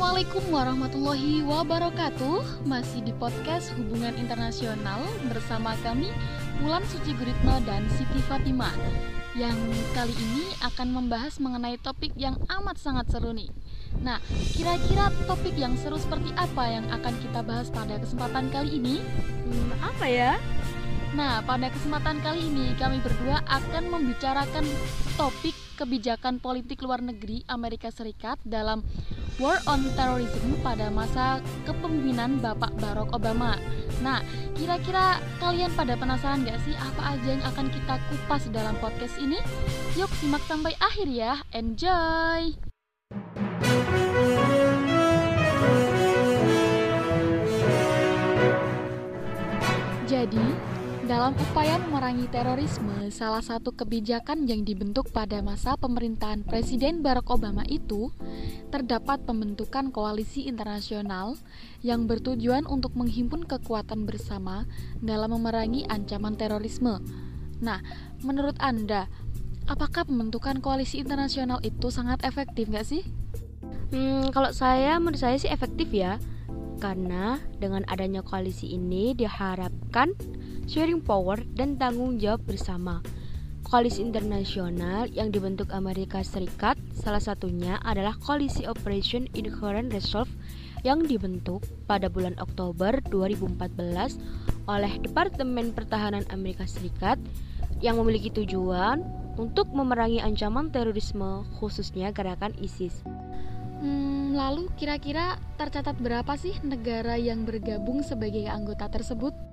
Assalamualaikum warahmatullahi wabarakatuh Masih di podcast Hubungan Internasional Bersama kami Wulan Suci Guritno dan Siti Fatima Yang kali ini akan membahas mengenai topik yang amat sangat seru nih Nah, kira-kira topik yang seru seperti apa yang akan kita bahas pada kesempatan kali ini? Hmm, apa ya? Nah, pada kesempatan kali ini kami berdua akan membicarakan topik kebijakan politik luar negeri Amerika Serikat dalam War on Terrorism pada masa kepemimpinan Bapak Barack Obama. Nah, kira-kira kalian pada penasaran gak sih apa aja yang akan kita kupas dalam podcast ini? Yuk simak sampai akhir ya. Enjoy! Jadi, dalam upaya memerangi terorisme, salah satu kebijakan yang dibentuk pada masa pemerintahan Presiden Barack Obama itu terdapat pembentukan koalisi internasional yang bertujuan untuk menghimpun kekuatan bersama dalam memerangi ancaman terorisme. Nah, menurut Anda, apakah pembentukan koalisi internasional itu sangat efektif nggak sih? Hmm, kalau saya, menurut saya sih efektif ya. Karena dengan adanya koalisi ini diharapkan sharing power, dan tanggung jawab bersama. Koalisi internasional yang dibentuk Amerika Serikat salah satunya adalah Koalisi Operation Inherent Resolve yang dibentuk pada bulan Oktober 2014 oleh Departemen Pertahanan Amerika Serikat yang memiliki tujuan untuk memerangi ancaman terorisme khususnya gerakan ISIS. Hmm, lalu kira-kira tercatat berapa sih negara yang bergabung sebagai anggota tersebut?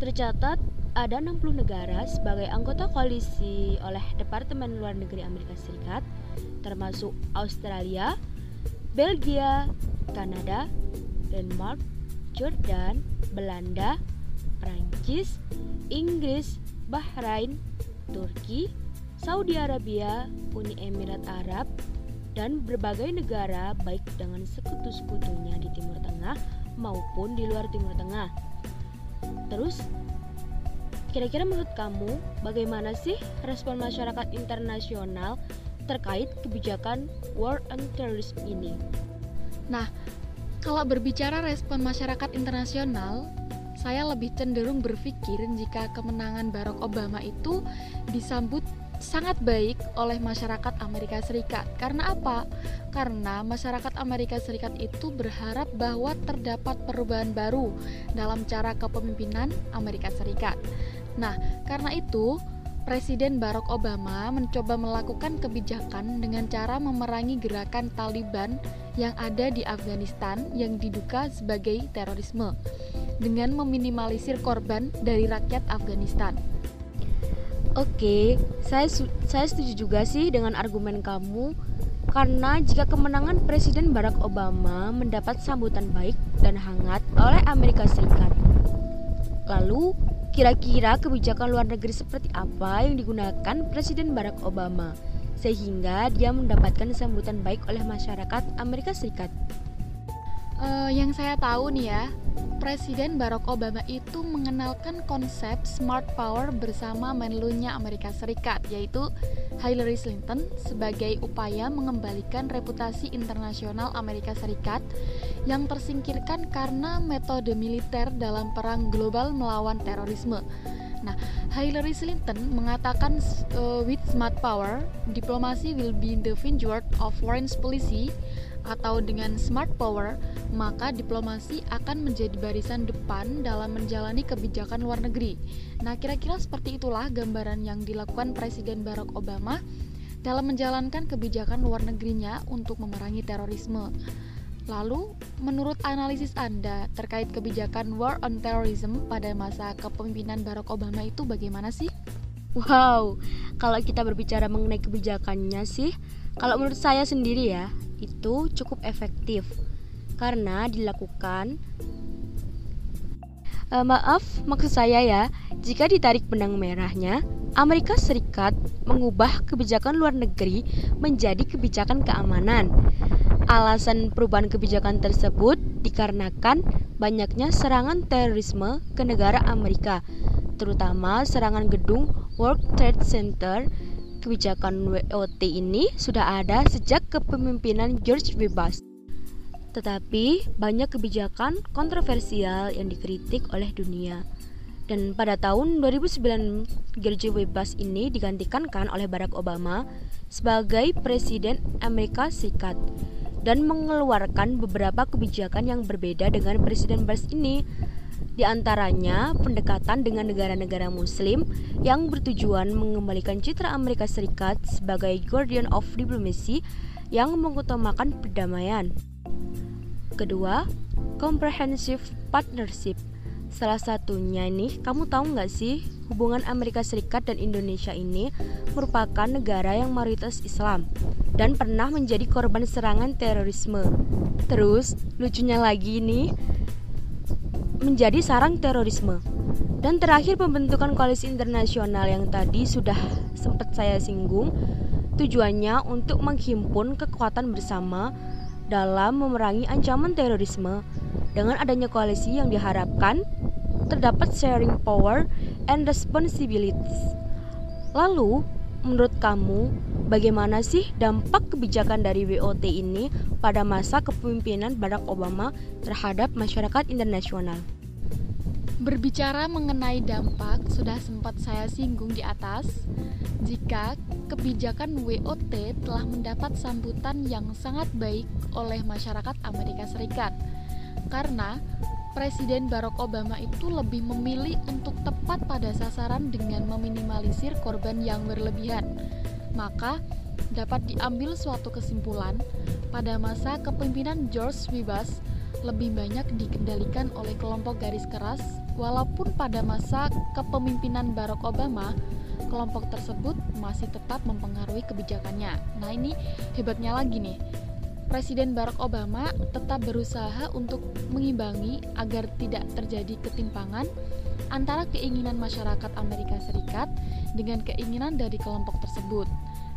Tercatat ada 60 negara sebagai anggota koalisi oleh Departemen Luar Negeri Amerika Serikat, termasuk Australia, Belgia, Kanada, Denmark, Jordan, Belanda, Prancis, Inggris, Bahrain, Turki, Saudi Arabia, Uni Emirat Arab, dan berbagai negara baik dengan sekutu-sekutunya di Timur Tengah maupun di luar Timur Tengah. Terus, kira-kira menurut kamu bagaimana sih respon masyarakat internasional terkait kebijakan war on terrorism ini? Nah, kalau berbicara respon masyarakat internasional, saya lebih cenderung berpikir jika kemenangan Barack Obama itu disambut sangat baik oleh masyarakat Amerika Serikat. Karena apa? Karena masyarakat Amerika Serikat itu berharap bahwa terdapat perubahan baru dalam cara kepemimpinan Amerika Serikat. Nah, karena itu Presiden Barack Obama mencoba melakukan kebijakan dengan cara memerangi gerakan Taliban yang ada di Afghanistan yang diduga sebagai terorisme dengan meminimalisir korban dari rakyat Afghanistan. Oke, saya saya setuju juga sih dengan argumen kamu karena jika kemenangan Presiden Barack Obama mendapat sambutan baik dan hangat oleh Amerika Serikat. Lalu, kira-kira kebijakan luar negeri seperti apa yang digunakan Presiden Barack Obama sehingga dia mendapatkan sambutan baik oleh masyarakat Amerika Serikat? Uh, yang saya tahu nih ya, Presiden Barack Obama itu mengenalkan konsep smart power bersama menlunya Amerika Serikat, yaitu Hillary Clinton sebagai upaya mengembalikan reputasi internasional Amerika Serikat yang tersingkirkan karena metode militer dalam perang global melawan terorisme. Nah, Hillary Clinton mengatakan uh, with smart power, diplomasi will be the vanguard of foreign policy atau dengan smart power, maka diplomasi akan menjadi barisan depan dalam menjalani kebijakan luar negeri. Nah, kira-kira seperti itulah gambaran yang dilakukan Presiden Barack Obama dalam menjalankan kebijakan luar negerinya untuk memerangi terorisme. Lalu, menurut analisis Anda terkait kebijakan war on terrorism pada masa kepemimpinan Barack Obama itu bagaimana sih? Wow, kalau kita berbicara mengenai kebijakannya sih, kalau menurut saya sendiri ya, itu cukup efektif karena dilakukan uh, maaf maksud saya ya jika ditarik benang merahnya Amerika Serikat mengubah kebijakan luar negeri menjadi kebijakan keamanan. Alasan perubahan kebijakan tersebut dikarenakan banyaknya serangan terorisme ke negara Amerika terutama serangan gedung World Trade Center Kebijakan WOT ini sudah ada sejak kepemimpinan George W. Bush. Tetapi banyak kebijakan kontroversial yang dikritik oleh dunia. Dan pada tahun 2009, George Bebas ini digantikan kan oleh Barack Obama sebagai Presiden Amerika Serikat dan mengeluarkan beberapa kebijakan yang berbeda dengan Presiden Bush ini. Di antaranya pendekatan dengan negara-negara muslim yang bertujuan mengembalikan citra Amerika Serikat sebagai guardian of diplomacy yang mengutamakan perdamaian. Kedua, comprehensive partnership Salah satunya nih, kamu tahu nggak sih hubungan Amerika Serikat dan Indonesia ini merupakan negara yang mayoritas Islam dan pernah menjadi korban serangan terorisme. Terus, lucunya lagi nih, menjadi sarang terorisme. Dan terakhir pembentukan koalisi internasional yang tadi sudah sempat saya singgung, tujuannya untuk menghimpun kekuatan bersama dalam memerangi ancaman terorisme. Dengan adanya koalisi yang diharapkan terdapat sharing power and responsibilities. Lalu, menurut kamu, bagaimana sih dampak kebijakan dari WOT ini pada masa kepemimpinan Barack Obama terhadap masyarakat internasional? Berbicara mengenai dampak, sudah sempat saya singgung di atas. Jika kebijakan WOT telah mendapat sambutan yang sangat baik oleh masyarakat Amerika Serikat, karena Presiden Barack Obama itu lebih memilih untuk tepat pada sasaran dengan meminimalisir korban yang berlebihan. Maka, dapat diambil suatu kesimpulan pada masa kepemimpinan George W. Bush lebih banyak dikendalikan oleh kelompok garis keras walaupun pada masa kepemimpinan Barack Obama kelompok tersebut masih tetap mempengaruhi kebijakannya. Nah, ini hebatnya lagi nih. Presiden Barack Obama tetap berusaha untuk mengimbangi agar tidak terjadi ketimpangan antara keinginan masyarakat Amerika Serikat dengan keinginan dari kelompok tersebut.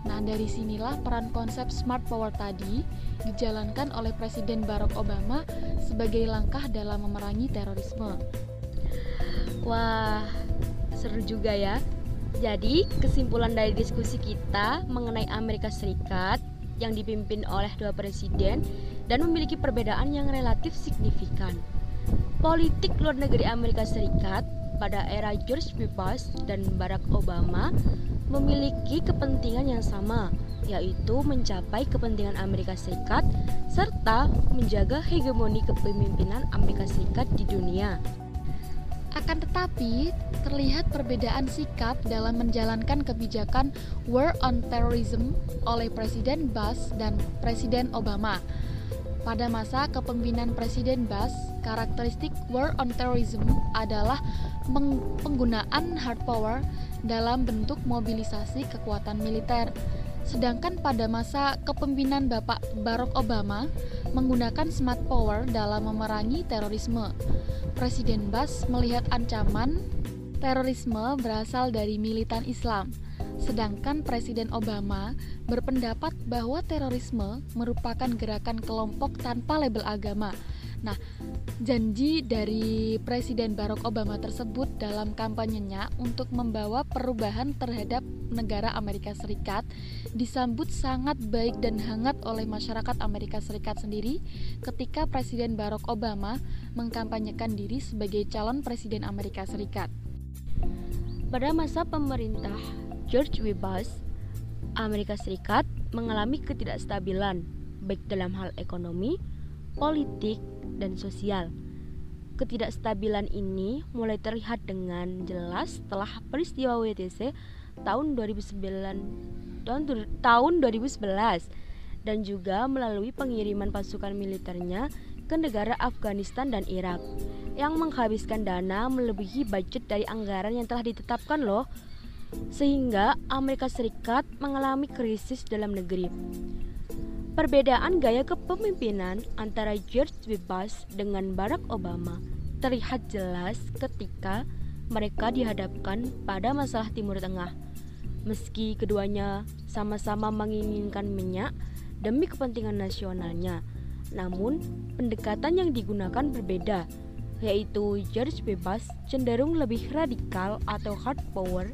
Nah, dari sinilah peran konsep smart power tadi dijalankan oleh Presiden Barack Obama sebagai langkah dalam memerangi terorisme. Wah, seru juga ya. Jadi, kesimpulan dari diskusi kita mengenai Amerika Serikat yang dipimpin oleh dua presiden dan memiliki perbedaan yang relatif signifikan. Politik luar negeri Amerika Serikat pada era George W. Bush dan Barack Obama memiliki kepentingan yang sama, yaitu mencapai kepentingan Amerika Serikat serta menjaga hegemoni kepemimpinan Amerika Serikat di dunia. Akan tetapi, terlihat perbedaan sikap dalam menjalankan kebijakan War on Terrorism oleh Presiden Bush dan Presiden Obama. Pada masa kepemimpinan Presiden Bush, karakteristik War on Terrorism adalah penggunaan hard power dalam bentuk mobilisasi kekuatan militer. Sedangkan pada masa kepemimpinan Bapak Barack Obama menggunakan smart power dalam memerangi terorisme. Presiden Bush melihat ancaman terorisme berasal dari militan Islam, sedangkan Presiden Obama berpendapat bahwa terorisme merupakan gerakan kelompok tanpa label agama. Nah, janji dari Presiden Barack Obama tersebut dalam kampanyenya untuk membawa perubahan terhadap negara Amerika Serikat disambut sangat baik dan hangat oleh masyarakat Amerika Serikat sendiri ketika Presiden Barack Obama mengkampanyekan diri sebagai calon presiden Amerika Serikat. Pada masa pemerintah George W. Bush, Amerika Serikat mengalami ketidakstabilan baik dalam hal ekonomi, politik, dan sosial. Ketidakstabilan ini mulai terlihat dengan jelas setelah peristiwa WTC tahun 2009 tahun, tahun 2011 dan juga melalui pengiriman pasukan militernya ke negara Afghanistan dan Irak yang menghabiskan dana melebihi budget dari anggaran yang telah ditetapkan loh sehingga Amerika Serikat mengalami krisis dalam negeri. Perbedaan gaya kepemimpinan antara George W. Bush dengan Barack Obama terlihat jelas ketika mereka dihadapkan pada masalah Timur Tengah. Meski keduanya sama-sama menginginkan minyak demi kepentingan nasionalnya, namun pendekatan yang digunakan berbeda, yaitu George W. Bush cenderung lebih radikal atau hard power,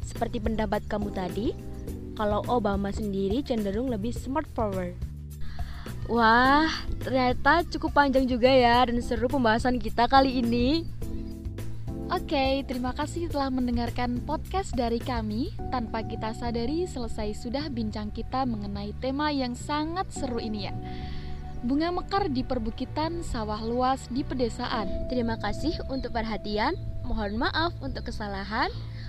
seperti pendapat kamu tadi, kalau Obama sendiri cenderung lebih smart power. Wah, ternyata cukup panjang juga ya dan seru pembahasan kita kali ini. Oke, terima kasih telah mendengarkan podcast dari kami. Tanpa kita sadari, selesai sudah bincang kita mengenai tema yang sangat seru ini ya. Bunga mekar di perbukitan, sawah luas di pedesaan. Terima kasih untuk perhatian. Mohon maaf untuk kesalahan.